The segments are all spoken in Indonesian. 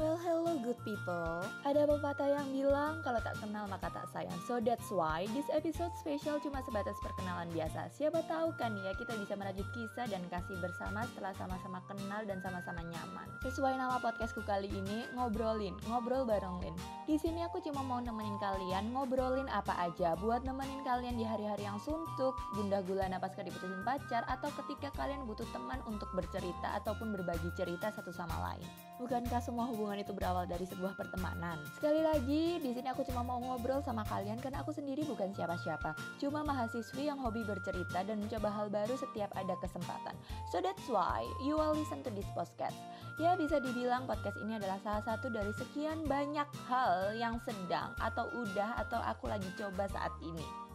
Well, hello good people. Ada pepatah yang bilang kalau tak kenal maka tak sayang. So that's why this episode spesial cuma sebatas perkenalan biasa. Siapa tahu kan ya kita bisa merajut kisah dan kasih bersama setelah sama-sama kenal dan sama-sama nyaman. Sesuai nama podcastku kali ini, ngobrolin, ngobrol bareng Lin. Di sini aku cuma mau nemenin kalian ngobrolin apa aja buat nemenin kalian di hari-hari yang suntuk, gundah gulana pas diputusin pacar atau ketika kalian butuh teman untuk bercerita ataupun berbagi cerita satu sama lain. Bukankah semua hubungan itu berawal dari sebuah pertemanan? Sekali lagi, di sini aku cuma mau ngobrol sama kalian karena aku sendiri bukan siapa-siapa. Cuma mahasiswi yang hobi bercerita dan mencoba hal baru setiap ada kesempatan. So that's why you will listen to this podcast. Ya bisa dibilang podcast ini adalah salah satu dari sekian banyak hal yang sedang atau udah atau aku lagi coba saat ini.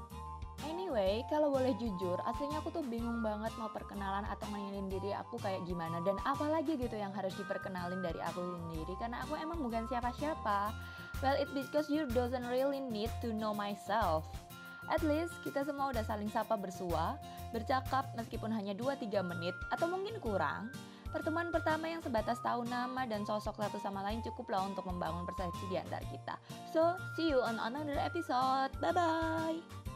Anyway, kalau boleh jujur, aslinya aku tuh bingung banget mau perkenalan atau ngenalin diri aku kayak gimana dan apalagi gitu yang harus diperkenalin dari aku sendiri karena aku emang bukan siapa-siapa. Well, it's because you doesn't really need to know myself. At least kita semua udah saling sapa bersua, bercakap meskipun hanya 2-3 menit atau mungkin kurang. Pertemuan pertama yang sebatas tahu nama dan sosok satu sama lain cukuplah untuk membangun persepsi di antara kita. So, see you on another episode. Bye-bye!